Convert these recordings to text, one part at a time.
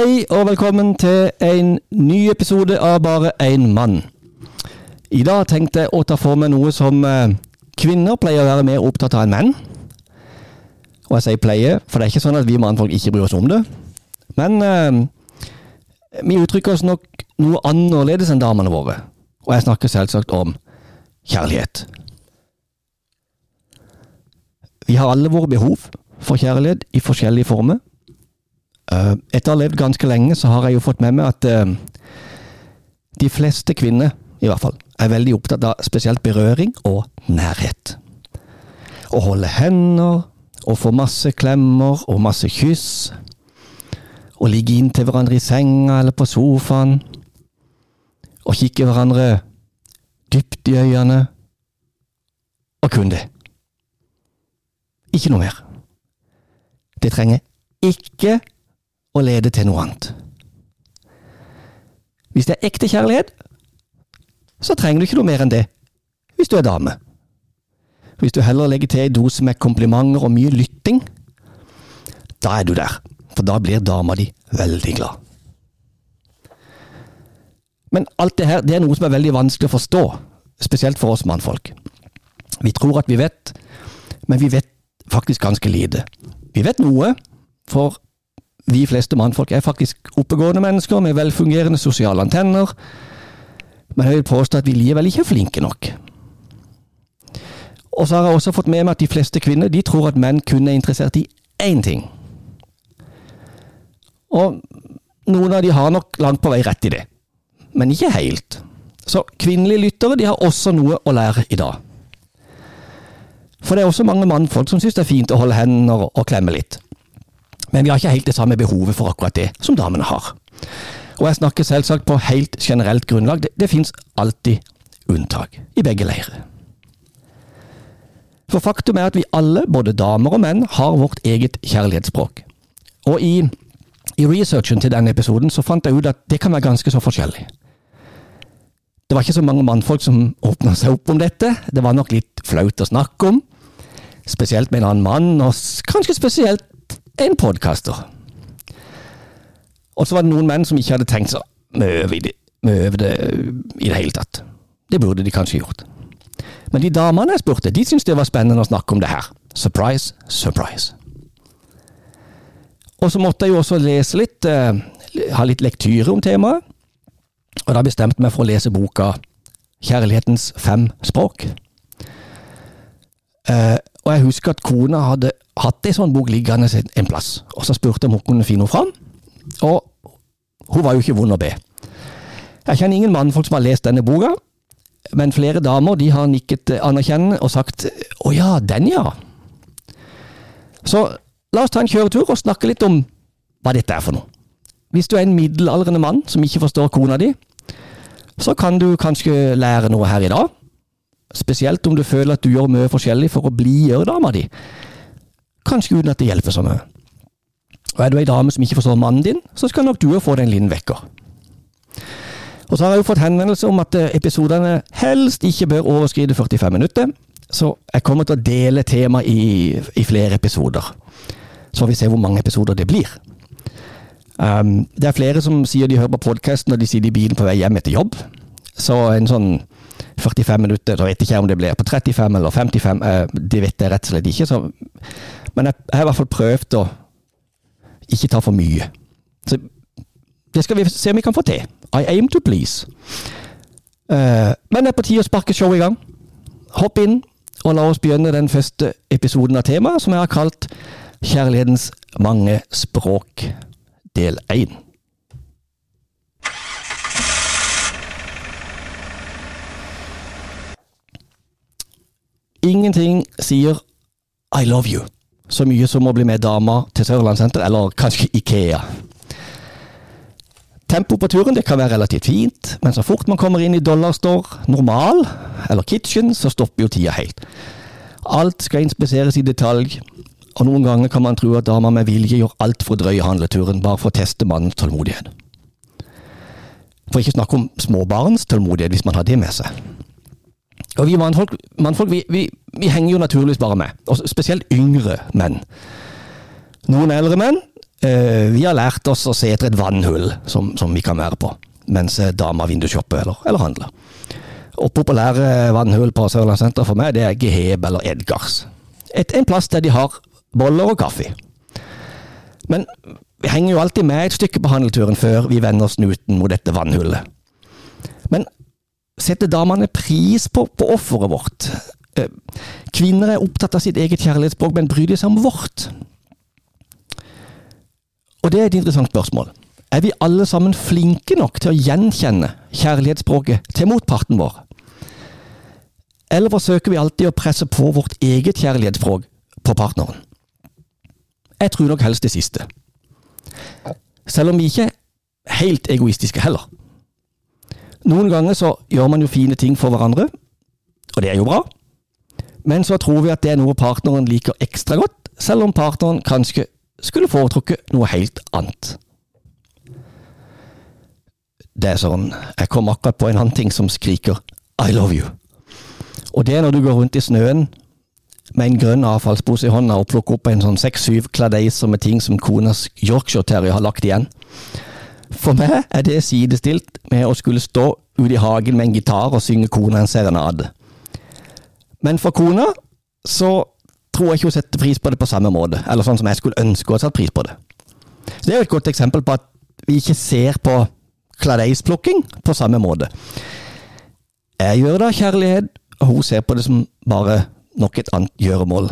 Hei og velkommen til en ny episode av Bare én mann. I dag tenkte jeg å ta for meg noe som eh, kvinner pleier å være mer opptatt av enn menn. Og jeg sier pleier, for det er ikke sånn at vi mannfolk ikke bryr oss om det. Men eh, vi uttrykker oss nok noe annerledes enn damene våre. Og jeg snakker selvsagt om kjærlighet. Vi har alle våre behov for kjærlighet i forskjellige former. Eh, Etter å ha levd ganske lenge, så har jeg jo fått med meg at eh, de fleste kvinner, i hvert fall, er veldig opptatt av spesielt berøring og nærhet. Å holde hender, og få masse klemmer og masse kyss. Å ligge inntil hverandre i senga eller på sofaen. Og kikke hverandre dypt i øynene. Og kun det. Ikke noe mer. Det trenger ikke å lede til noe annet. Hvis det er ekte kjærlighet, så trenger du ikke noe mer enn det hvis du er dame. Hvis du heller legger til en dose med komplimenter og mye lytting, da er du der, for da blir dama di veldig glad. Men alt det her det er noe som er veldig vanskelig å forstå, spesielt for oss mannfolk. Vi tror at vi vet, men vi vet faktisk ganske lite. Vi vet noe, for vi fleste mannfolk er faktisk oppegående mennesker med velfungerende sosiale antenner, men jeg vil påstå at vi likevel ikke er flinke nok. Og så har jeg også fått med meg at de fleste kvinner de tror at menn kun er interessert i én ting. Og noen av de har nok langt på vei rett i det, men ikke helt. Så kvinnelige lyttere de har også noe å lære i dag. For det er også mange mannfolk som syns det er fint å holde hender og klemme litt. Men vi har ikke helt det samme behovet for akkurat det som damene har. Og jeg snakker selvsagt på helt generelt grunnlag. Det, det fins alltid unntak i begge leirer. For faktum er at vi alle, både damer og menn, har vårt eget kjærlighetsspråk. Og i, i researchen til denne episoden så fant jeg ut at det kan være ganske så forskjellig. Det var ikke så mange mannfolk som åpna seg opp om dette. Det var nok litt flaut å snakke om. Spesielt med en annen mann, og kanskje spesielt en podkaster. Og så var det noen menn som ikke hadde tenkt seg mye over det, det i det hele tatt. Det burde de kanskje gjort. Men de damene jeg spurte, de syntes det var spennende å snakke om det her. Surprise, surprise. Og så måtte jeg jo også lese litt, uh, ha litt lektyre om temaet. Og da bestemte jeg meg for å lese boka Kjærlighetens fem språk. Og jeg husker at kona hadde hatt ei sånn bok liggende en plass, og så spurte jeg om hun kunne finne henne fram. Og hun var jo ikke vond å be. Jeg kjenner ingen mannfolk som har lest denne boka, men flere damer de har nikket anerkjennende og sagt 'Å ja, den ja'. Så la oss ta en kjøretur og snakke litt om hva dette er for noe. Hvis du er en middelaldrende mann som ikke forstår kona di, så kan du kanskje lære noe her i dag. Spesielt om du føler at du gjør mye forskjellig for å blidgjøre dama di. Kanskje uten at det hjelper så mye. Og er du ei dame som ikke forstår mannen din, så skal nok du få deg en liten vekker. Og så har jeg jo fått henvendelse om at episodene helst ikke bør overskride 45 minutter, så jeg kommer til å dele temaet i, i, flere episoder. Så får vi se hvor mange episoder det blir. Um, det er flere som sier de hører på podkasten når de sitter i bilen på vei hjem etter jobb. Så en sånn 45 minutter, så vet jeg ikke om det blir på 35 eller 55, uh, det vet jeg rett og slett ikke. Så, men jeg, har i hvert fall prøvd å ikke ta for mye. Så det skal vi se om vi kan få til. I aim to please. Uh, men det er på tide å sparke showet i gang. Hopp inn, og la oss begynne den første episoden av temaet, som jeg har kalt Kjærlighetens mange språk, del én. Ingenting sier I love you så mye som å bli med dama til Sørlandssenter, eller kanskje Ikea. Tempo på turen det kan være relativt fint, men så fort man kommer inn i dollarstore, normal eller kitchen, så stopper jo tida helt. Alt skal inspiseres i detalj, og noen ganger kan man tro at dama med vilje gjør alt for å drøye handleturen, bare for å teste mannens tålmodighet. For ikke snakke om småbarns tålmodighet, hvis man har det med seg. Og vi mannfolk, mannfolk vi, vi, vi, henger jo naturligvis bare med, og spesielt yngre menn. Noen eldre menn Eh, vi har lært oss å se etter et vannhull som, som vi kan være på, mens eh, dama vindusshopper eller, eller handler. Og populære vannhull på Sørlandssenteret for meg, det er Geheb eller Edgars. Et, en plass der de har boller og kaffe. Men vi henger jo alltid med et stykke på handelturen før vi vender snuten mot dette vannhullet. Men setter damene pris på, på offeret vårt? Eh, kvinner er opptatt av sitt eget kjærlighetsspråk, men bryr de seg om vårt? Og det er et interessant spørsmål. Er vi alle sammen flinke nok til å gjenkjenne kjærlighetsspråket til motparten vår? Eller forsøker vi alltid å presse på vårt eget kjærlighetsspråk på partneren? Jeg tror nok helst det siste. Selv om vi ikke er helt egoistiske heller. Noen ganger så gjør man jo fine ting for hverandre, og det er jo bra. Men så tror vi at det er noe partneren liker ekstra godt, selv om partneren kanskje skulle foretrukket noe helt annet. Det er sånn, jeg kom akkurat på en annen ting som skriker I love you. Og det er når du går rundt i snøen med en grønn avfallspose i hånda og plukker opp en sånn seks-syv kladeiser med ting som konas Yorkshire Terrier har lagt igjen. For meg er det sidestilt med å skulle stå ute i hagen med en gitar og synge kona en serenade. Men for kona så tror jeg ikke hun setter pris på det på samme måte, eller sånn som jeg skulle ønske hun hadde satt pris på det. Så Det er jo et godt eksempel på at vi ikke ser på kladeisplukking på samme måte. Jeg gjør det av kjærlighet, og hun ser på det som bare nok et annet gjøremål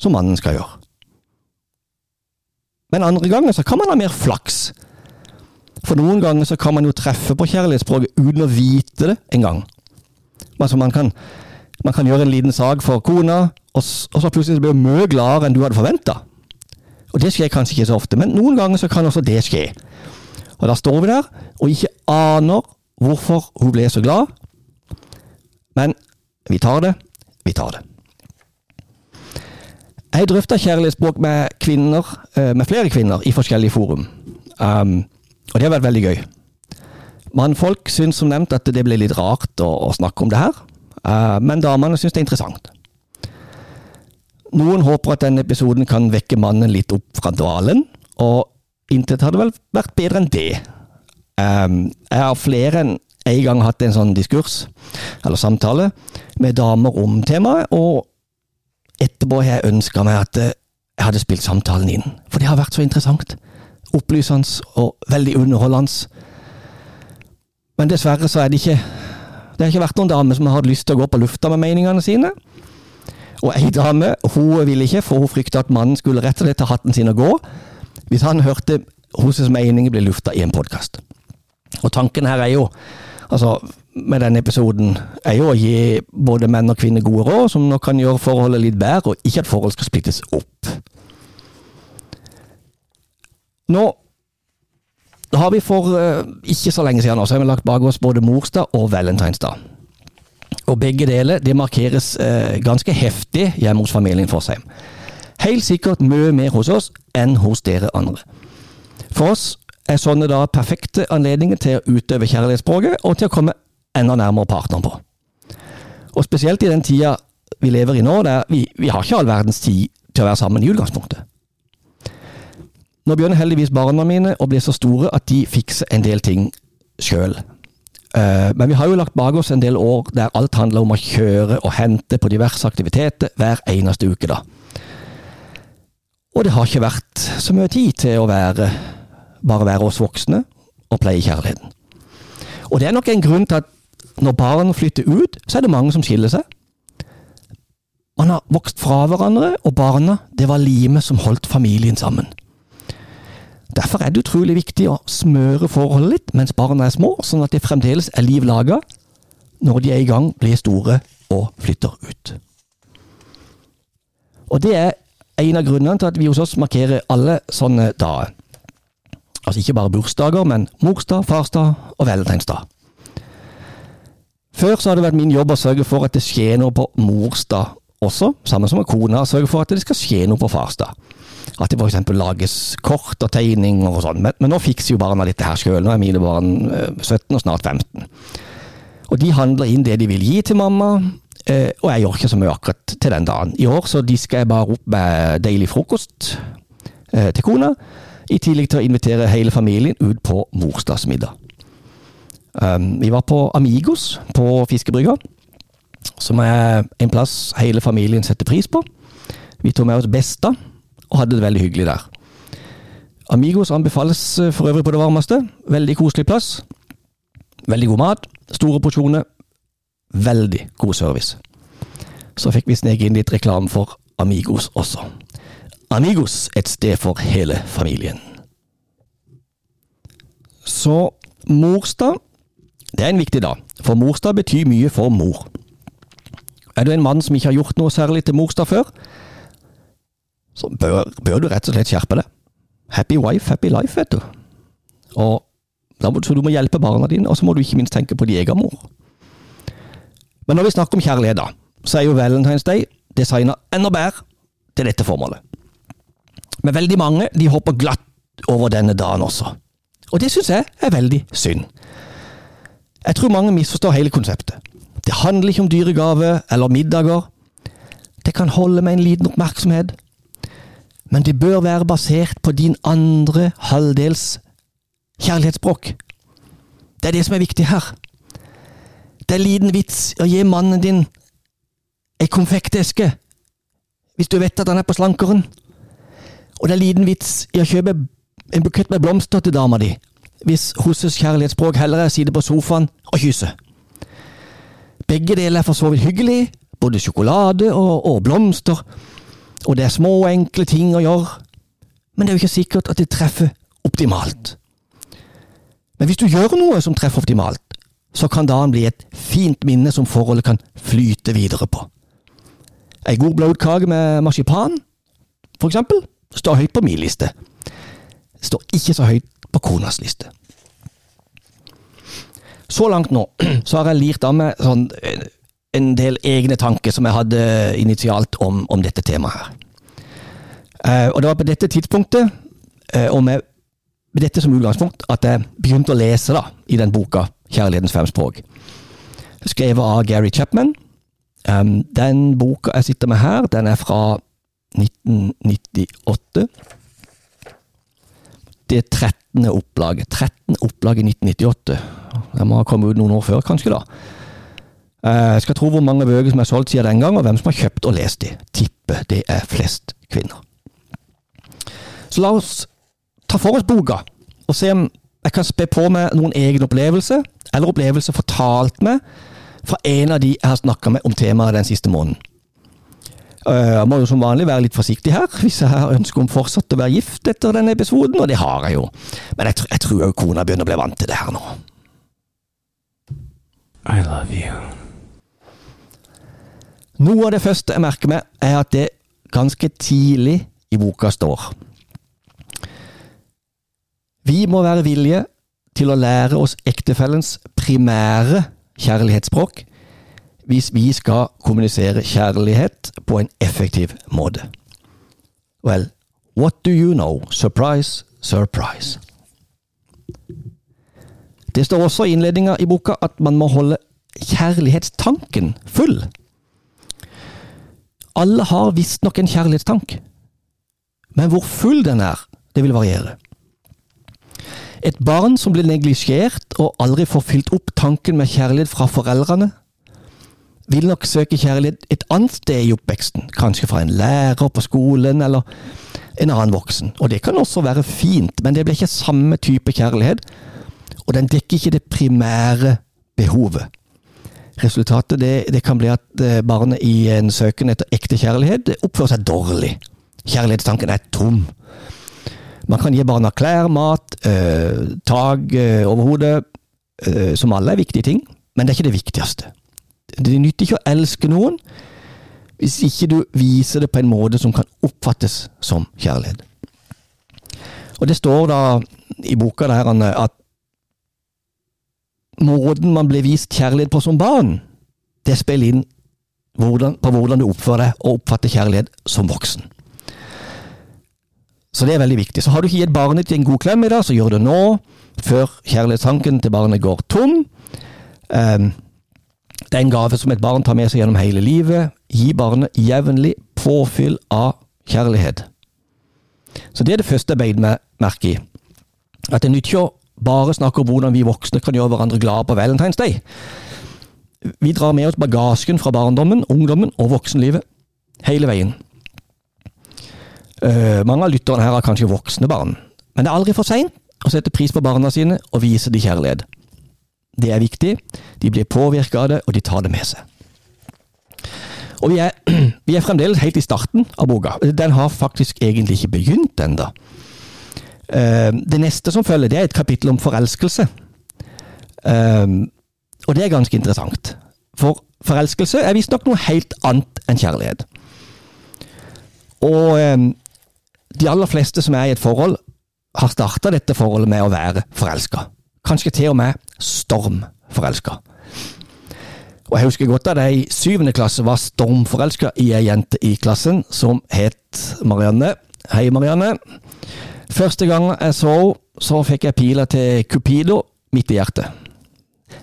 som mannen skal gjøre. Men andre ganger så kan man ha mer flaks. For noen ganger så kan man jo treffe på kjærlighetsspråket uten å vite det engang. Altså man kan, man kan gjøre en liten sak for kona, og, så plutselig blir hun mye gladere enn du hadde forventa. Og det skjer kanskje ikke så ofte, men noen ganger så kan også det skje. Og da står vi der og ikke aner hvorfor hun ble så glad. Men vi tar det, vi tar det. Jeg drøfta kjærlighetsspråk med kvinner, eh, med flere kvinner i forskjellige forum. Um, og det har vært veldig gøy. Mannfolk syns som nevnt at det blir litt rart å, å snakke om det her, uh, men damene syns det er interessant. Noen håper at denne episoden kan vekke mannen litt opp fra dvalen, og intet hadde vel vært bedre enn det. Um, jeg har flere enn en gang hatt en sånn diskurs, eller samtale, med damer om temaet, og etterpå har jeg ønska meg at jeg hadde spilt samtalen inn. For det har vært så interessant. Opplysende og veldig underholdende. Men dessverre så er det ikke Det har ikke vært noen dame som har hatt lyst til å gå på lufta med meningene sine. Og ei dame hun ville ikke, for hun frykta at mannen skulle rett og slett ta hatten sin og gå hvis han hørte hennes meninger bli lufta i en podkast. Og tanken her er jo altså med denne episoden, er jo å gi både menn og kvinner gode råd, som nå kan gjøre forholdet litt bedre, og ikke at forhold skal splittes opp. Nå har vi for uh, ikke så lenge siden også, har vi lagt bak oss både morsdag og valentinsdag. Og begge deler det markeres uh, ganske heftig hjemme hos familien Fossheim. Helt sikkert mye mer hos oss enn hos dere andre. For oss er sånne da perfekte anledninger til å utøve kjærlighetsspråket, og til å komme enda nærmere partneren på. Og spesielt i den tida vi lever i nå, der vi, vi har ikke all verdens tid til å være sammen i utgangspunktet. Nå begynner heldigvis barna mine å bli så store at de fikser en del ting sjøl. Eh, men vi har jo lagt bak oss en del år der alt handler om å kjøre og hente på diverse aktiviteter hver eneste uke, da. Og det har ikke vært så mye tid til å være bare være oss voksne og pleie kjærligheten. Og det er nok en grunn til at når barn flytter ut, så er det mange som skiller seg. Man har vokst fra hverandre, og barna, det var limet som holdt familien sammen. Derfor er det utrolig viktig å smøre forholdet litt mens barna er små, sånn at det fremdeles er liv laga når de er i gang, blir store og flytter ut. Og det er en av grunnene til at vi hos oss markerer alle sånne dager. Altså ikke bare bursdager, men morsdag, farsdag og valentinsdag. Før så har det vært min jobb å sørge for at det skjer noe på morsdag også, sammen som med kona, sørger for at det skal skje noe på farsdag. At det f.eks. lages kort og tegninger og sånn, men, men, nå fikser jo barna dette her sjøl. Nå er mine barn 17 eh, og snart 15. Og de handler inn det de vil gi til mamma, eh, og jeg gjør ikke så mye akkurat til den dagen. I år så disker jeg bare opp med deilig frokost eh, til kona. i tillegg til å invitere hele familien ut på morsdagsmiddag. Um, vi var på Amigos på fiskebrygga, som er en plass hele familien setter pris på. Vi tok med oss Besta og hadde det veldig hyggelig der. Amigos anbefales eh, for øvrig på det varmeste. Veldig koselig plass. Veldig god mat, store porsjoner, veldig god service. Så fikk vi sneke inn litt reklame for Amigos også. Amigos, et sted for hele familien. Så morsdag, det er en viktig dag, for morsdag betyr mye for mor. Er du en mann som ikke har gjort noe særlig til morsdag før, så bør, bør du rett og slett skjerpe deg. Happy wife, happy life, vet du. Og da må, så du må hjelpe barna dine, og så må du ikke minst tenke på din egen mor. Men når vi snakker om kjærlighet, da, så er jo Valentine's Day designa enda bedre til dette formålet. Men veldig mange de hopper glatt over denne dagen også. Og det syns jeg er veldig synd. Jeg tror mange misforstår hele konseptet. Det handler ikke om dyre gaver eller middager. Det kan holde med en liten oppmerksomhet. Men det bør være basert på din andre halvdels kjærlighetsspråk. Det er det som er viktig her. Det er liten vits å gi mannen din ei konfekteske hvis du vet at han er på slankeren. Og det er liten vits i å kjøpe en bukett med blomster til dama di hvis hennes kjærlighetsspråk heller er å sitte på sofaen og kysse. Begge deler er for så vidt hyggelig, både sjokolade og, og blomster, og det er små og enkle ting å gjøre, men det er jo ikke sikkert at det treffer optimalt. Men hvis du gjør noe som treffer optimalt, så kan dagen bli et fint minne som forholdet kan flyte videre på. Ei god blodkake med marsipan, for eksempel, står høyt på min liste. Står ikke så høyt på konas liste. Så langt nå så har jeg lirt av meg sånn, en del egne tanker som jeg hadde initialt om, om dette temaet her. Uh, og det var på dette tidspunktet, uh, og med, dette som utgangspunkt, at jeg begynte å lese da, i den boka 'Kjærlighetens fem språk'. Skrevet av Gary Chapman. Um, den boka jeg sitter med her, den er fra 1998. Det er 13. opplaget. 13. opplag i 1998. Den må ha kommet ut noen år før, kanskje, da. Eh, jeg skal tro hvor mange bøker som er solgt siden den gang, og hvem som har kjøpt og lest de. Tipper det er flest kvinner. Så la oss ta for oss boka, og se om jeg kan spe på med noen egen opplevelse, eller opplevelse fortalt meg fra en av de jeg har snakka med om temaet den siste måneden. Eh, jeg må jo som vanlig være litt forsiktig her, hvis jeg har ønske om fortsatt å være gift etter denne episoden, og det har jeg jo. Men jeg, jeg tror jo kona begynner å bli vant til det her nå. I love you. Noe av det første jeg merker meg, er at det ganske tidlig i boka står Vi må være villige til å lære oss ektefellens primære kjærlighetsspråk hvis vi skal kommunisere kjærlighet på en effektiv måte. Well, what do you know? Surprise, surprise. Det står også i innledninga i boka at man må holde kjærlighetstanken full. Alle har visstnok en kjærlighetstank, men hvor full den er, det vil variere. Et barn som blir neglisjert og aldri får fylt opp tanken med kjærlighet fra foreldrene, vil nok søke kjærlighet et annet sted i oppveksten, kanskje fra en lærer på skolen eller en annen voksen. Og det kan også være fint, men det blir ikke samme type kjærlighet, og den dekker ikke det primære behovet. Resultatet det, det kan bli at eh, barnet i en søken etter ekte kjærlighet oppfører seg dårlig. Kjærlighetstanken er tom. Man kan gi barna klær, mat, øh, tak øh, over hodet, øh, som alle er viktige ting, men det er ikke det viktigste. Det nytter ikke å elske noen hvis ikke du viser det på en måte som kan oppfattes som kjærlighet. Og det står da i boka der at måten man blir vist kjærlighet på som barn, det spiller inn hvordan, på hvordan du oppfører deg og oppfatter kjærlighet som voksen. Så det er veldig viktig. Så har du ikke gitt barnet ditt en god klem i dag, så gjør det nå, før kjærlighetstanken til barnet går tom. Um, det er en gave som et barn tar med seg gjennom hele livet. Gi barnet jevnlig påfyll av kjærlighet. Så det er det første jeg beit meg merke i. At det nytter ikke å bare snakker om hvordan vi voksne kan gjøre hverandre glade på Valentine's Day. Vi drar med oss bagasjen fra barndommen, ungdommen og voksenlivet hele veien. Uh, mange av lytterne her har kanskje voksne barn, men det er aldri for seint å sette pris på barna sine og vise de kjærlighet. Det er viktig, de blir påvirka av det, og de tar det med seg. Og vi er, vi er, fremdeles helt i starten av boka. Den har faktisk egentlig ikke begynt ennå. Uh, det neste som følger, det er et kapittel om forelskelse. Uh, og det er ganske interessant. For forelskelse er visstnok noe helt annet enn kjærlighet. Og um, de aller fleste som er i et forhold, har starta dette forholdet med å være forelska. Kanskje til og med stormforelska. Og jeg husker godt at jeg i syvende klasse var stormforelska i ei jente i klassen som het Marianne. Hei, Marianne. Første gang jeg så henne, så fikk jeg pila til Cupido midt i hjertet.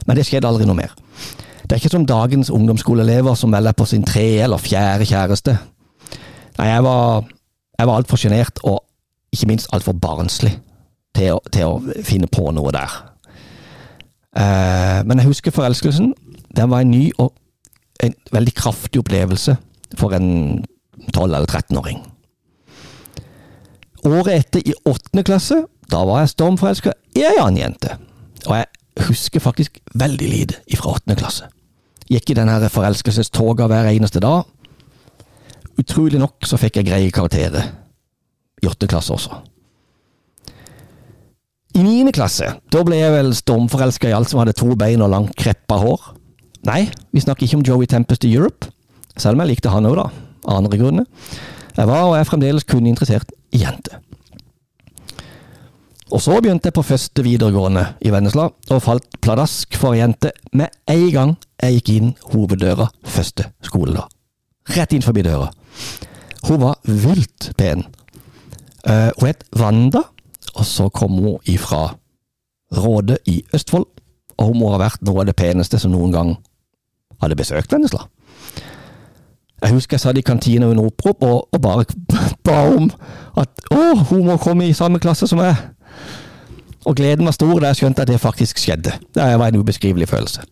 Men det skjedde aldri noe mer. Det er ikke som dagens ungdomsskoleelever som melder på sin tre eller fjerde kjæreste. Nei, jeg var jeg var altfor sjenert, og ikke minst altfor barnslig til å, til å, finne på noe der. Uh, men jeg husker forelskelsen. Den var en ny og en veldig kraftig opplevelse for en 12- eller 13-åring. Året etter, i åttende klasse, da var jeg stormforelska i ei annen jente. Og jeg husker faktisk veldig lite fra åttende klasse. Gikk i denne forelskelsestoga hver eneste dag utrolig nok så fikk jeg greie karakterer i åttende klasse også. I niende klasse da ble jeg vel stormforelska i alt som hadde to bein og langt kreppa hår. Nei, vi snakker ikke om Joey Tempest i Europe, selv om jeg likte han òg, da, av andre grunner. Jeg var og er fremdeles kun interessert i jenter. Og så begynte jeg på første videregående i Vennesla, og falt pladask for ei jente med en gang jeg gikk inn hoveddøra første skoledag. Rett inn forbi døra. Hun var vilt pen. Uh, hun het Wanda, og så kom hun ifra Råde i Østfold. Og hun må ha vært noe av det peneste som noen gang hadde besøkt Vennesla. Jeg husker jeg satt i kantina under opprop og, og, bare ba om at å, hun må komme i samme klasse som meg. Og gleden var stor da jeg skjønte at det faktisk skjedde. Det var en ubeskrivelig følelse.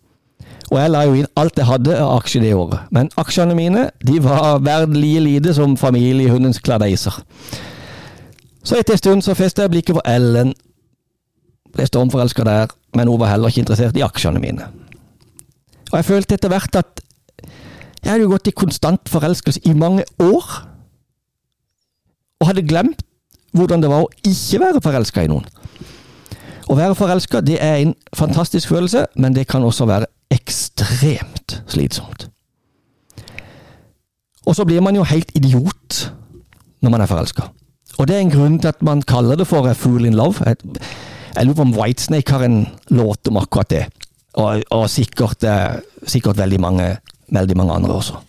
Og jeg la jo inn alt jeg hadde av aksjer det året. Men aksjene mine de var verdt like lite som familiehundens kladeiser. Så etter en stund så festet jeg blikket på Ellen. Ble stormforelska der, men hun var heller ikke interessert i aksjene mine. Og jeg følte etter hvert at jeg hadde jo gått i konstant forelskelse i mange år. Og hadde glemt hvordan det var å ikke være forelska i noen. Å være forelska er en fantastisk følelse, men det kan også være ekstremt slitsomt. Og så blir man jo helt idiot når man er forelska. Og det er en grunn til at man kaller det for fool in love. Jeg lurer på om Whitesnake har en låt om akkurat det. Og, og sikkert, eh, sikkert veldig, mange, veldig mange andre også.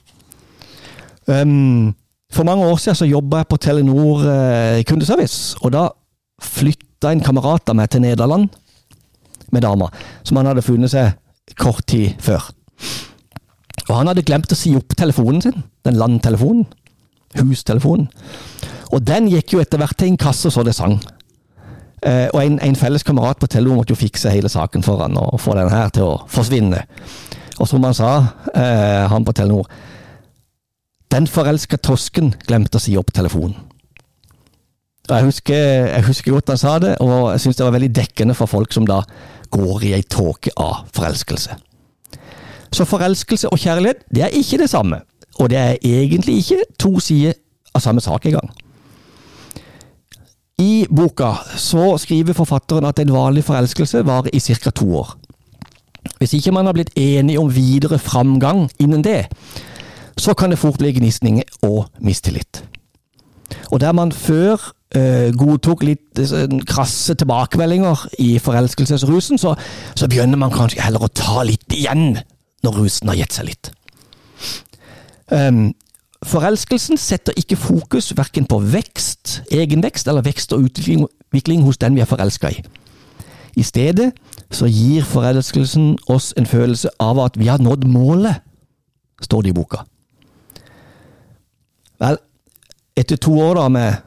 Um, for mange år siden så jobba jeg på Telenor eh, kundeservice, og da flytta en kamerat av meg til Nederland med dama, som han hadde funnet seg kort tid før. Og han hadde glemt å si opp telefonen sin, den landtelefonen. Hustelefonen. Og den gikk jo etter hvert til en kasse så det sang. Eh, og en, en, felles kamerat på Telenor måtte jo fikse hele saken for han og få den her til å forsvinne. Og som han sa, eh, han på Telenor Den forelska tosken glemte å si opp telefonen. Og jeg husker, jeg husker godt han sa det, og jeg syns det var veldig dekkende for folk som da går i ei tåke av forelskelse. Så forelskelse og kjærlighet, det er ikke det samme. Og det er egentlig ikke to sider av samme sak engang. I boka så skriver forfatteren at en vanlig forelskelse varer i ca. to år. Hvis ikke man har blitt enig om videre framgang innen det, så kan det fort bli gnisninger og mistillit. Og der man før uh, godtok litt uh, krasse tilbakemeldinger i forelskelsesrusen, så, så, begynner man kanskje heller å ta litt igjen når rusen har gitt seg litt. Um, forelskelsen setter ikke fokus verken på vekst, egenvekst eller vekst og utvikling hos den vi er forelska i. I stedet så gir forelskelsen oss en følelse av at vi har nådd målet, står det i boka. Vel, etter to år da med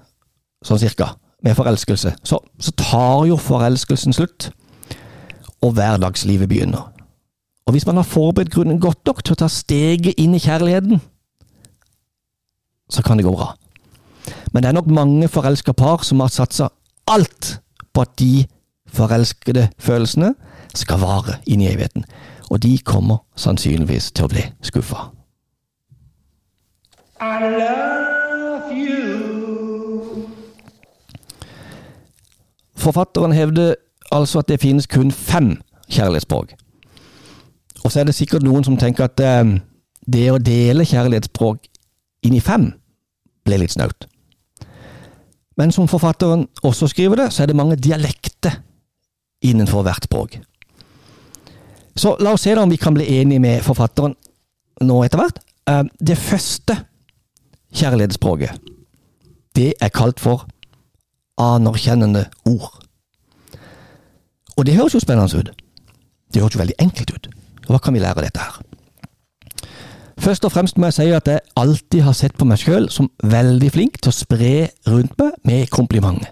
sånn cirka, med forelskelse, så, så tar jo forelskelsen slutt, og hverdagslivet begynner. Og hvis man har forberedt grunnen godt nok til å ta steget inn i kjærligheten, så kan det gå bra. Men det er nok mange forelska par som har satsa alt på at de forelskede følelsene skal vare inn i evigheten. Og de kommer sannsynligvis til å bli skuffa. Forfatteren hevder altså at det finnes kun fem kjærlighetsspråk. Og så er det sikkert noen som tenker at eh, det å dele kjærlighetsspråk inn i fem ble litt snaut. Men som forfatteren også skriver det, så er det mange dialekter innenfor hvert språk. Så la oss se om vi kan bli enige med forfatteren nå etter hvert. Eh, det første kjærlighetsspråket, det er kalt for anerkjennende ord. Og det høres jo spennende ut. Det høres jo veldig enkelt ut. Hva kan vi lære av dette her? Først og fremst må jeg si at jeg alltid har sett på meg sjøl som veldig flink til å spre rundt meg med komplimenter.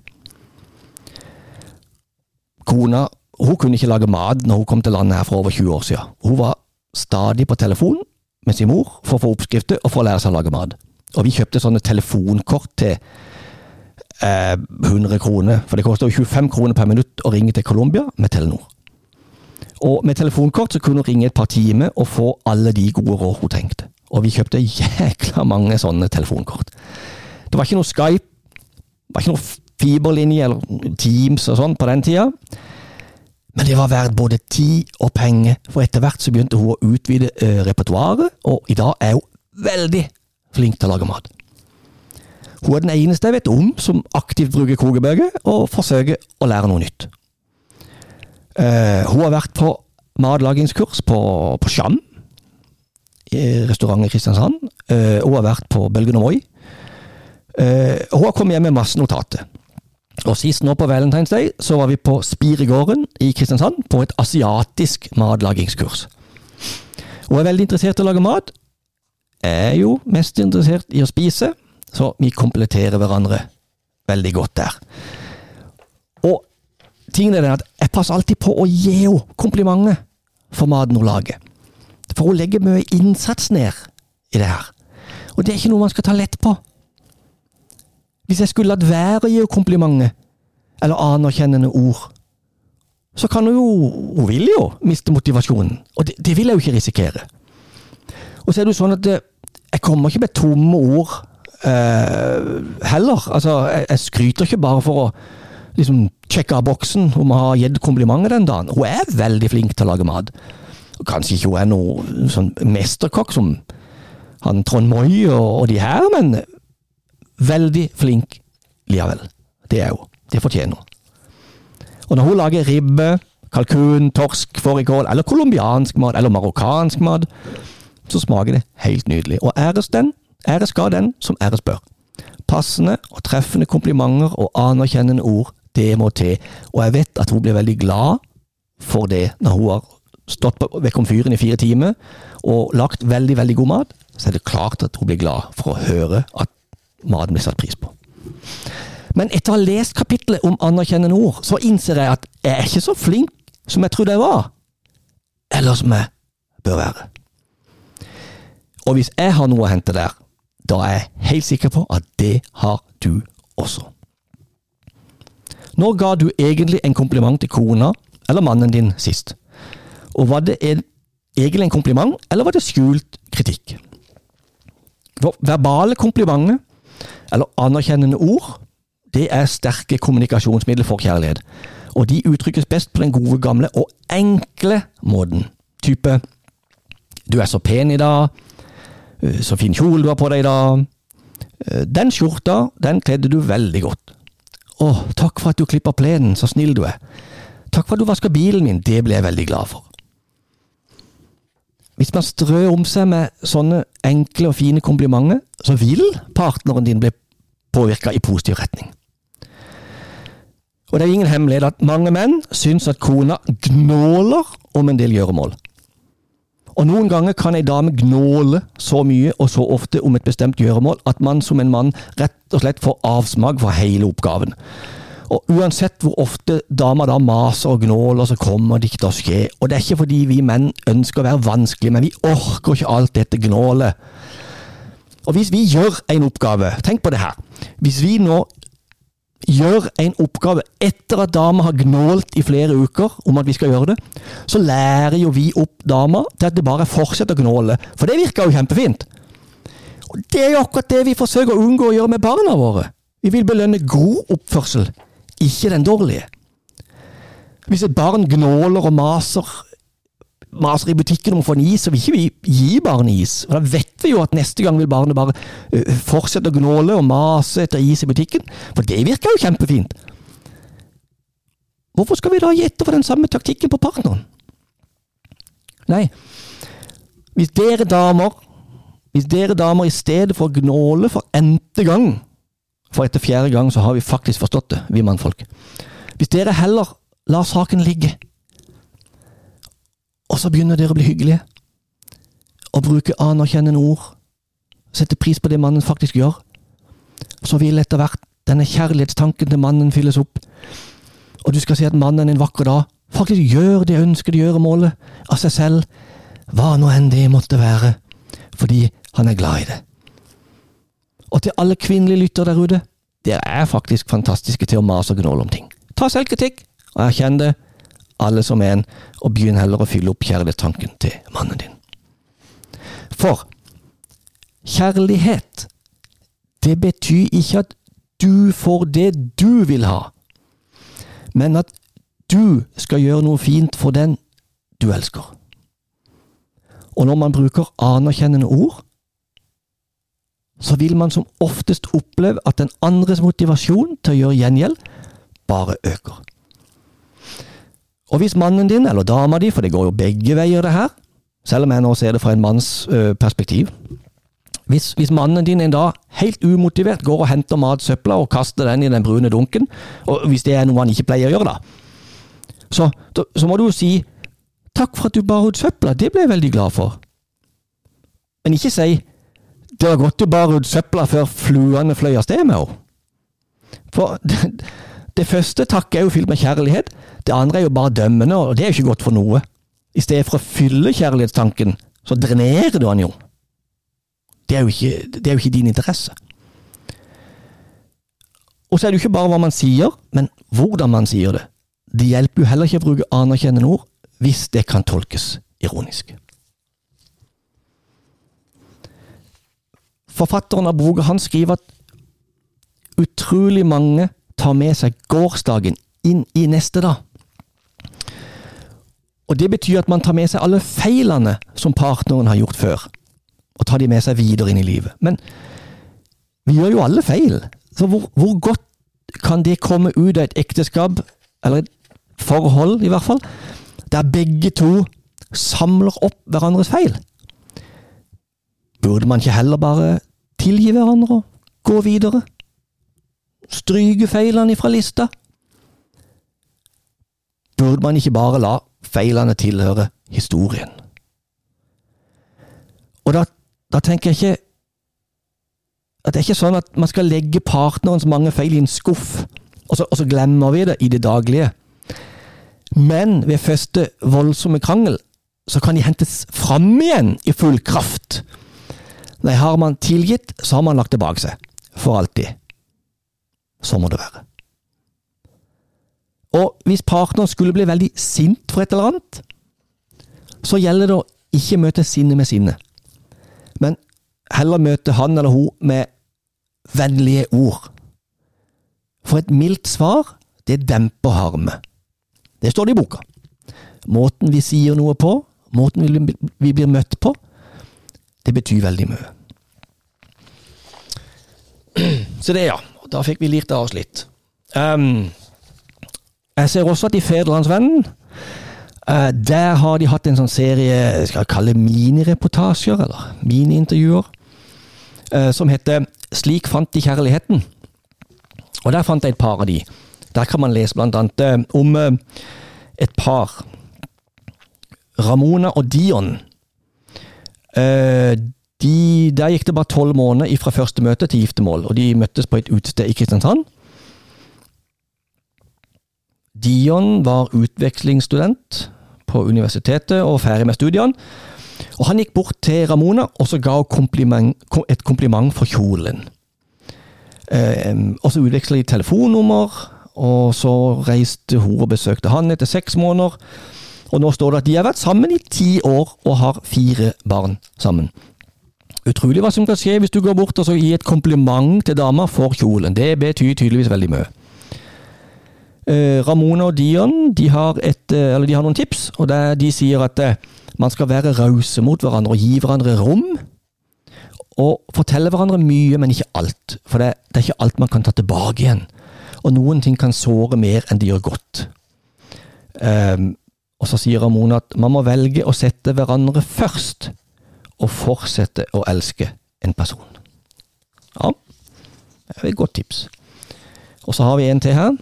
Kona hun kunne ikke lage mat når hun kom til landet her for over 20 år siden. Hun var stadig på telefon med sin mor for å få oppskrifter og for å lære seg å lage mat. Og vi kjøpte sånne telefonkort til eh, 100 kroner, for det koster jo 25 kroner per minutt å ringe til Colombia med Telenor. Og med telefonkort så kunne hun ringe et par timer og få alle de gode råd hun trengte. Og vi kjøpte jækla mange sånne telefonkort. Det var ikke noe Skype, det var ikke noe fiberlinje eller Teams og sånn på den tida. Men det var verdt både tid og penger, for etter hvert så begynte hun å utvide uh, repertoaret, og i dag er hun veldig flink til å lage mat. Hun er den eneste jeg vet om som aktivt bruker kokebøker, og forsøker å lære noe nytt. Uh, hun har vært på matlagingskurs på, på Sjam, i restaurant i Kristiansand. Uh, hun har vært på Bølgen og Moi. Hun har kommet hjem med masse notater. Og sist nå på Valentine's Day så var vi på Spiregården i Kristiansand på et asiatisk matlagingskurs. Hun er veldig interessert i å lage mat. Jeg er jo mest interessert i å spise, så vi kompletterer hverandre veldig godt der. Og tingen er at jeg passer alltid på å gi henne komplimenter for maten hun lager. For hun legger mye innsats ned i det her. Og det er ikke noe man skal ta lett på. Hvis jeg skulle latt være å gi henne komplimenter, eller anerkjennende ord, så kan hun jo Hun vil jo miste motivasjonen, og det, det vil jeg jo ikke risikere. Og så er det jo sånn at jeg kommer ikke med tomme ord eh, heller. Altså, jeg, jeg, skryter ikke bare for å liksom sjekke av boksen om jeg har gitt komplimenter den dagen. Hun er veldig flink til å lage mat. Kanskje ikke hun er noen sånn mesterkokk som han Trond Moi og, og de her, men veldig flink likevel. Det er hun. Det fortjener hun. Og når hun lager ribbe, kalkun, torsk, fårikål, eller colombiansk mat, eller marokkansk mat, så smaker det helt nydelig. Og æres den, æres skal den som æres bør. Passende og treffende komplimenter og anerkjennende ord, det må til. Og jeg vet at hun blir veldig glad for det når hun har stått ved komfyren i fire timer og lagt veldig, veldig god mat, så er det klart at hun blir glad for å høre at maten blir satt pris på. Men etter å ha lest kapittelet om anerkjennende ord, så innser jeg at jeg er ikke så flink som jeg trodde jeg var, eller som jeg bør være. Og hvis jeg har noe å hente der, da er jeg helt sikker på at det har du også. Når ga du egentlig en kompliment til kona eller mannen din sist? Og var det en, egentlig en kompliment, eller var det skjult kritikk? Verbale komplimenter, eller anerkjennende ord, det er sterke kommunikasjonsmidler for kjærlighet. Og de uttrykkes best på den gode, gamle og enkle måten. Type 'du er så pen i dag', «Øh, 'så fin kjole du har på deg i dag', «Øh, 'den skjorta, den kledde du veldig godt'. 'Å, takk for at du klipper plenen, så snill du er'. 'Takk for at du vasker bilen min, det ble jeg veldig glad for'. Hvis man strør om seg med sånne enkle og fine komplimenter, så vil partneren din bli påvirka i positiv retning. Og det er ingen hemmelighet at mange menn syns at kona gnåler om en del gjøremål. Og noen ganger kan ei dame gnåle så mye og så ofte om et bestemt gjøremål at man som en mann rett og slett får avsmak for hele oppgaven. Og uansett hvor ofte damer da maser og gnåler, så kommer til å skje. Og det er ikke fordi vi menn ønsker å være vanskelige, men vi orker ikke alt dette gnålet. Og hvis vi gjør en oppgave, tenk på det her. Hvis vi nå gjør en oppgave etter at dama har gnålt i flere uker om at vi skal gjøre det, så lærer jo vi opp dama til at det bare fortsetter å gnåle. For det virker jo kjempefint. Og Det er jo akkurat det vi forsøker å unngå å gjøre med barna våre. Vi vil belønne god oppførsel, ikke den dårlige. Hvis et barn gnåler og maser maser i butikken om å få en is, så vil ikke vi gi barnet is. Og Da vet vi jo at neste gang vil barnet bare uh, fortsette å gnåle og mase etter is i butikken, for det virker jo kjempefint. Hvorfor skal vi da gi etter for den samme taktikken på partneren? Nei, hvis dere damer hvis dere damer i stedet for å gnåle for n-te gang For etter fjerde gang så har vi faktisk forstått det, vi mannfolk. Hvis dere heller lar saken ligge og så begynner dere å bli hyggelige. Og bruke anerkjennende ord. Sette pris på det mannen faktisk gjør. Så vil etter hvert denne kjærlighetstanken til mannen fylles opp. Og du skal si at mannen en vakker dag faktisk gjør det ønskede gjøremålet av seg selv, hva nå enn det måtte være, fordi han er glad i det. Og til alle kvinnelige lyttere der ute, dere er faktisk fantastiske til å mase og gnåle om ting. Ta selvkritikk, og erkjenn det, alle som en, og begynn heller å fylle opp kjærlighetstanken til mannen din. For kjærlighet, det betyr ikke at du får det du vil ha, men at du skal gjøre noe fint for den du elsker. Og når man bruker anerkjennende ord, så vil man som oftest oppleve at den andres motivasjon til å gjøre gjengjeld bare øker. Og hvis mannen din, eller dama di, for det går jo begge veier det her, selv om jeg nå ser det fra en manns ø, perspektiv hvis, hvis, mannen din en dag helt umotivert går og henter matsøpla og kaster den i den brune dunken, og hvis det er noe han ikke pleier å gjøre, da, så, så må du jo si takk for at du bar ut søpla, det ble jeg veldig glad for. Men ikke si det var godt du bar ut søpla før fluene fløy av sted med henne. For det, det første takket er jo fylt med kjærlighet, det andre er jo bare dømmende, og det er jo ikke godt for noe. I stedet for å fylle kjærlighetstanken, så drenerer du han jo. Det er jo ikke, det er jo ikke din interesse. Og så er det jo ikke bare hva man sier, men hvordan man sier det. Det hjelper jo heller ikke å bruke anerkjennende ord hvis det kan tolkes ironisk. Forfatteren av boka han skriver at utrolig mange tar med seg gårsdagen inn i neste dag. Og Det betyr at man tar med seg alle feilene som partneren har gjort før, og tar de med seg videre inn i livet. Men vi gjør jo alle feil, så hvor, hvor godt kan det komme ut av et ekteskap, eller et forhold i hvert fall, der begge to samler opp hverandres feil? Burde man ikke heller bare tilgi hverandre og gå videre? Stryke feilene fra lista? Burde man ikke bare la feilene tilhøre historien? Og da, da tenker jeg ikke at det er ikke sånn at man skal legge partnerens mange feil i en skuff, og så, og så glemmer vi det i det daglige. Men ved første voldsomme krangel så kan de hentes fram igjen i full kraft. Nei, har man tilgitt, så har man lagt det bak seg. For alltid. Så må det være. Og hvis partneren skulle bli veldig sint for et eller annet, så gjelder det å ikke møte sinne med sinne, men heller møte han eller hun med vennlige ord. For et mildt svar, det demper harme. Det står det i boka. Måten vi sier noe på, måten vi blir møtt på, det betyr veldig mye. Så det, ja. Da fikk vi lirt av oss litt. Um, jeg ser også at i Federlandsvennen uh, der har de hatt en sånn serie skal jeg kalle minireportasjer, eller miniintervjuer, uh, som heter 'Slik fant de kjærligheten'. Og Der fant jeg et par av de. Der kan man lese blant annet uh, om et par. Ramona og Dion. Eh, de, der gikk det bare tolv måneder fra første møte til giftermål, og de møttes på et utested i Kristiansand. Dion var utvekslingsstudent på universitetet og ferdig med studiene. Og Han gikk bort til Ramona og så ga hun et kompliment for kjolen. Eh, og Så utveksla de telefonnummer, og så reiste hun og besøkte han etter seks måneder. Og nå står det at de har vært sammen i ti år og har fire barn sammen. Utrolig hva som kan skje hvis du går bort og så gir et kompliment til dama for kjolen. Det betyr tydeligvis veldig mye. Eh, Ramona og Dion de har, et, eh, de har, noen tips, og de sier at eh, man skal være rause mot hverandre og gi hverandre rom. Og fortelle hverandre mye, men ikke alt. For det, det er ikke alt man kan ta tilbake igjen. Og noen ting kan såre mer enn de gjør godt. Um, og så sier Ramona at man må velge å sette hverandre først, og fortsette å elske en person. Ja, det er et godt tips. Og så har vi en til her.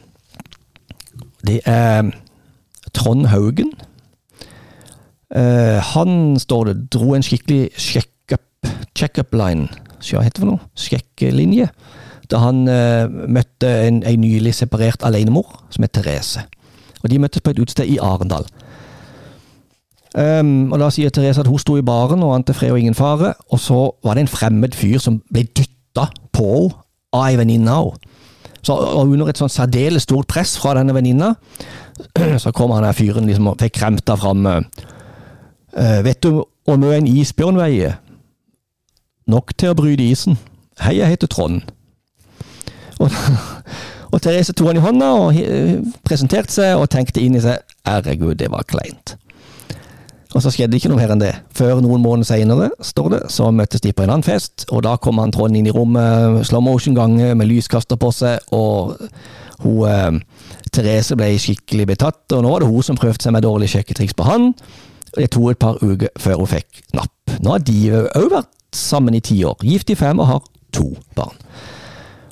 Det er Trond Haugen. Uh, han, står det, dro en skikkelig check-up-line, hva heter det for noe? Sjekkelinje. Da han uh, møtte en, en, nylig separert alenemor som het Therese. Og De møttes på et utested i Arendal. Um, og Da sier Therese at hun sto i baren og ante fred og ingen fare, og så var det en fremmed fyr som ble dytta på henne av ei venninne. Så under et sånn særdeles stort press fra denne venninna, så kom han her fyren liksom og fikk kremta fram uh, Vet du hvor mye en isbjørn veier? Nok til å bryte isen. Hei, jeg heter Trond. Og, og Therese tok han i hånda og presenterte seg og tenkte inn i seg Herregud, det var kleint. Og så skjedde ikke noe mer enn det. Før noen måneder senere, står det, så møttes de på en annen fest, og da kom han Trond inn i rommet, slow motion-gange med lyskaster på seg, og hun eh, Therese ble skikkelig betatt, og nå var det hun som prøvde seg med dårlige sjekketriks på han. Det tok et par uker før hun fikk napp. Nå har de òg vært sammen i ti år, gift i fem og har to barn.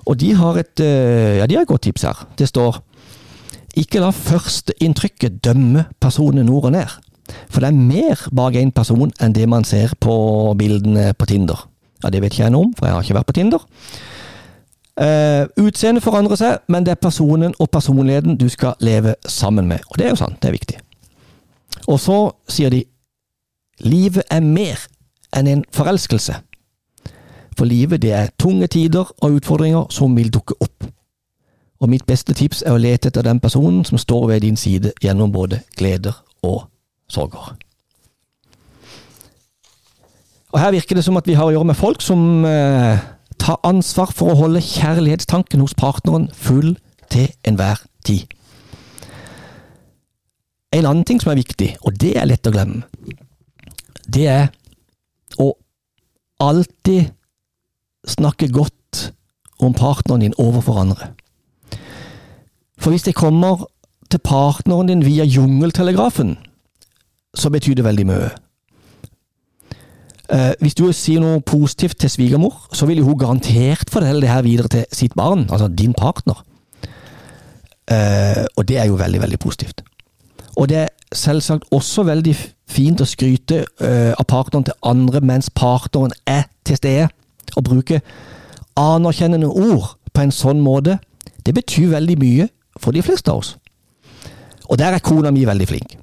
Og de har et eh, ja, de har et godt tips her. Det står ikke la førsteinntrykket dømme personen nord og ned. For det er mer bak en person enn det man ser på bildene på Tinder. Ja, Det vet ikke jeg noe om, for jeg har ikke vært på Tinder. Uh, Utseendet forandrer seg, men det er personen og personligheten du skal leve sammen med. Og det er jo sant, det er viktig. Og så sier de livet er mer enn en forelskelse. For livet det er tunge tider og utfordringer som vil dukke opp. Og mitt beste tips er å lete etter den personen som står ved din side gjennom både gleder og sorger. Og Her virker det som at vi har å gjøre med folk som eh, tar ansvar for å holde kjærlighetstanken hos partneren full til enhver tid. En annen ting som er viktig, og det er lett å glemme, det er å alltid snakke godt om partneren din overfor andre. For hvis det kommer til partneren din via jungeltelegrafen, så betyr det veldig mye. Eh, hvis du sier noe positivt til svigermor, så vil hun garantert fortelle det her videre til sitt barn, altså din partner. Eh, og det er jo veldig, veldig positivt. Og det er selvsagt også veldig fint å skryte eh, av partneren til andre mens partneren er til stede. Å bruke anerkjennende ord på en sånn måte, det betyr veldig mye for de fleste av oss. Og der er kona mi veldig flink.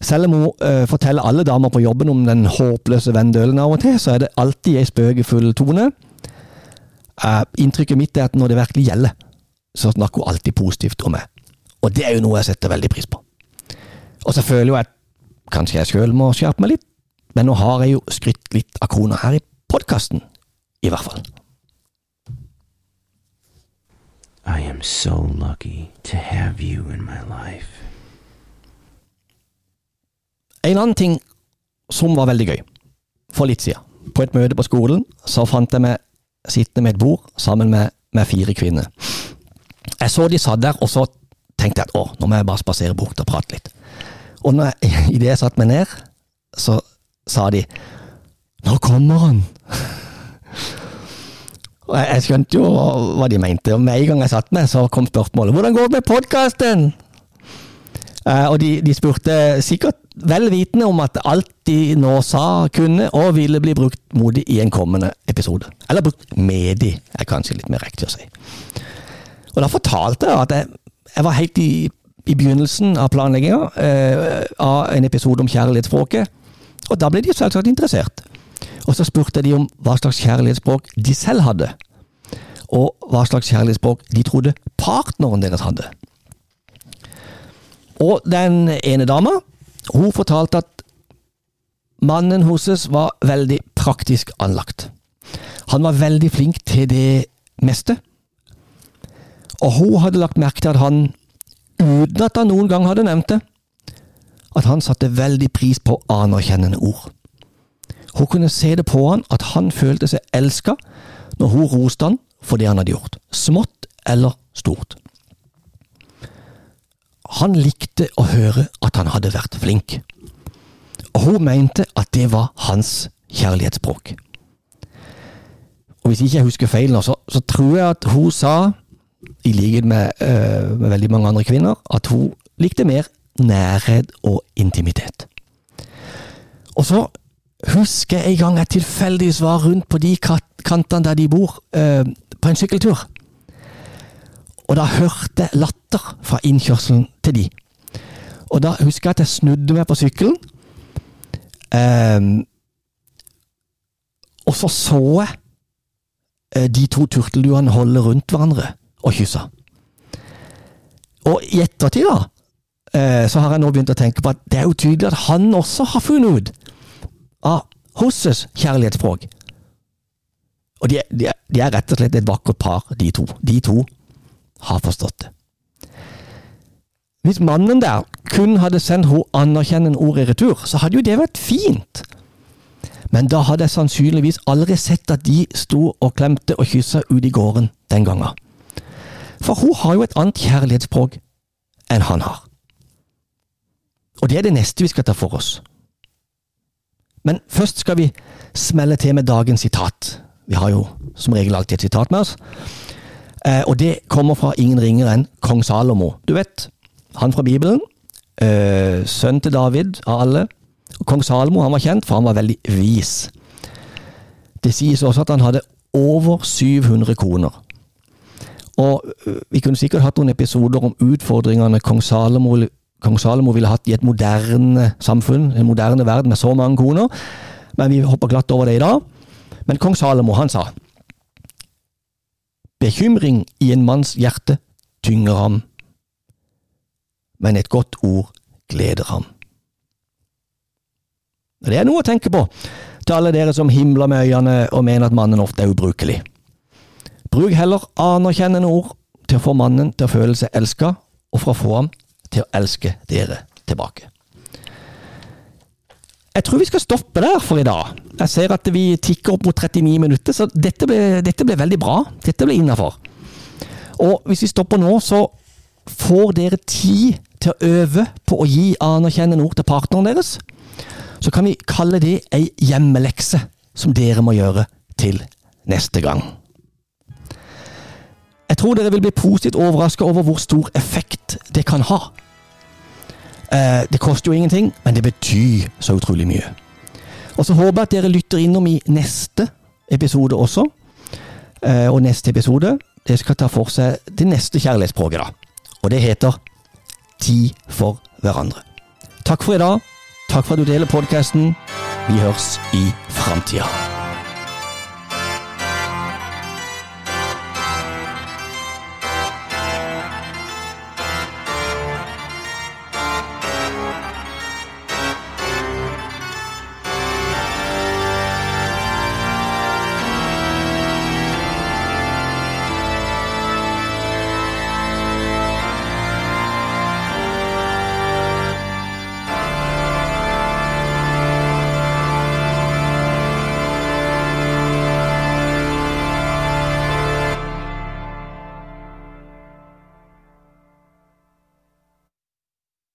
Selv om hun uh, forteller alle damer på jobben om den håpløse venndølen av og til, så er det alltid ei spøkefull tone. Uh, inntrykket mitt er at når det virkelig gjelder, så snakker hun alltid positivt om meg. Og det er jo noe jeg setter veldig pris på. Og så føler jeg at kanskje jeg sjøl må skjerpe meg litt, men nå har jeg jo skrytt litt av kona her i podkasten, i hvert fall. I am so lucky to have you in my life. En annen ting som var veldig gøy, for litt siden. På et møte på skolen så fant jeg meg sittende med et bord sammen med, med fire kvinner. Jeg så de satt der, og så tenkte jeg at å, nå må jeg bare spasere bort og prate litt. Og når jeg, idet jeg satte meg ned, så sa de Nå kommer han! Og jeg, jeg skjønte jo hva de mente, og med en gang jeg satte meg, så kom spørsmålet Hvordan går det med podkasten? Eh, og de, de, spurte sikkert vel vitende om at alt de nå sa, kunne og ville bli brukt mot dem i en kommende episode. Eller brukt med dem, er kanskje litt mer riktig å si. Og da fortalte jeg at jeg, jeg var helt i, i begynnelsen av planlegginga eh, av en episode om kjærlighetsspråket, og da ble de selvsagt interessert. Og så spurte de om hva slags kjærlighetsspråk de selv hadde, og hva slags kjærlighetsspråk de trodde partneren deres hadde. Og den ene dama, hun fortalte at mannen hennes var veldig praktisk anlagt. Han var veldig flink til det meste. Og hun hadde lagt merke til at han, uten at han noen gang hadde nevnt det, at han satte veldig pris på anerkjennende ord. Hun kunne se det på han at han følte seg elska når hun roste han for det han hadde gjort, smått eller stort. Han likte å høre at han hadde vært flink, og hun mente at det var hans kjærlighetsspråk. Og Hvis ikke jeg husker feil nå, så, så tror jeg at hun sa, i likhet med, øh, med veldig mange andre kvinner, at hun likte mer nærhet og intimitet. Og så husker jeg en gang jeg tilfeldigvis var rundt på de kantene der de bor, øh, på en sykkeltur. Og da hørte jeg latter fra innkjørselen til de. Og da husker jeg at jeg snudde meg på sykkelen. Um, og så så jeg uh, de to turtelduene holde rundt hverandre og kysse. Og i ettertid, da, uh, så har jeg nå begynt å tenke på at det er jo tydelig at han også har funnet ut av Hosses kjærlighetsspråk. Og de, de, de, er rett og slett et vakkert par, de to. De to har forstått det. Hvis mannen der kun hadde sendt henne anerkjennende ord i retur, så hadde jo det vært fint. Men da hadde jeg sannsynligvis aldri sett at de sto og klemte og kyssa ut i gården den gangen. For hun har jo et annet kjærlighetsspråk enn han har. Og det er det neste vi skal ta for oss. Men først skal vi smelle til med dagens sitat. Vi har jo som regel alltid et sitat med oss. Eh, og det kommer fra ingen ringer enn kong Salomo. Du vet, han fra Bibelen. Eh, sønn til David av alle. Og kong Salomo han var kjent, for han var veldig vis. Det sies også at han hadde over 700 koner. Og eh, vi kunne sikkert hatt noen episoder om utfordringene kong Salomo, kong Salomo ville hatt i et moderne samfunn, en moderne verden med så mange koner, men vi hopper glatt over det i dag. Men kong Salomo, han sa Bekymring i en manns hjerte tynger ham, men et godt ord gleder ham. Det er noe å tenke på til alle dere som himler med øynene og mener at mannen ofte er ubrukelig. Bruk heller anerkjennende ord til å få mannen til å føle seg elska, og fra å få ham til å elske dere tilbake. Jeg tror vi skal stoppe der for i dag. Jeg ser at vi tikker opp mot 39 minutter, så dette ble, dette ble veldig bra. Dette ble innafor. Og hvis vi stopper nå, så får dere tid til å øve på å gi anerkjennende ord til partneren deres. Så kan vi kalle det ei hjemmelekse som dere må gjøre til neste gang. Jeg tror dere vil bli positivt overraska over hvor stor effekt det kan ha. Eh, det koster jo ingenting, men det betyr så utrolig mye. Og så håper jeg at dere lytter innom i neste episode også. Eh, og neste episode det skal ta for seg det neste kjærlighetsspråket, da. Og det heter Tid for hverandre. Takk for i dag. Takk for at du deler podkasten. Vi høres i framtida.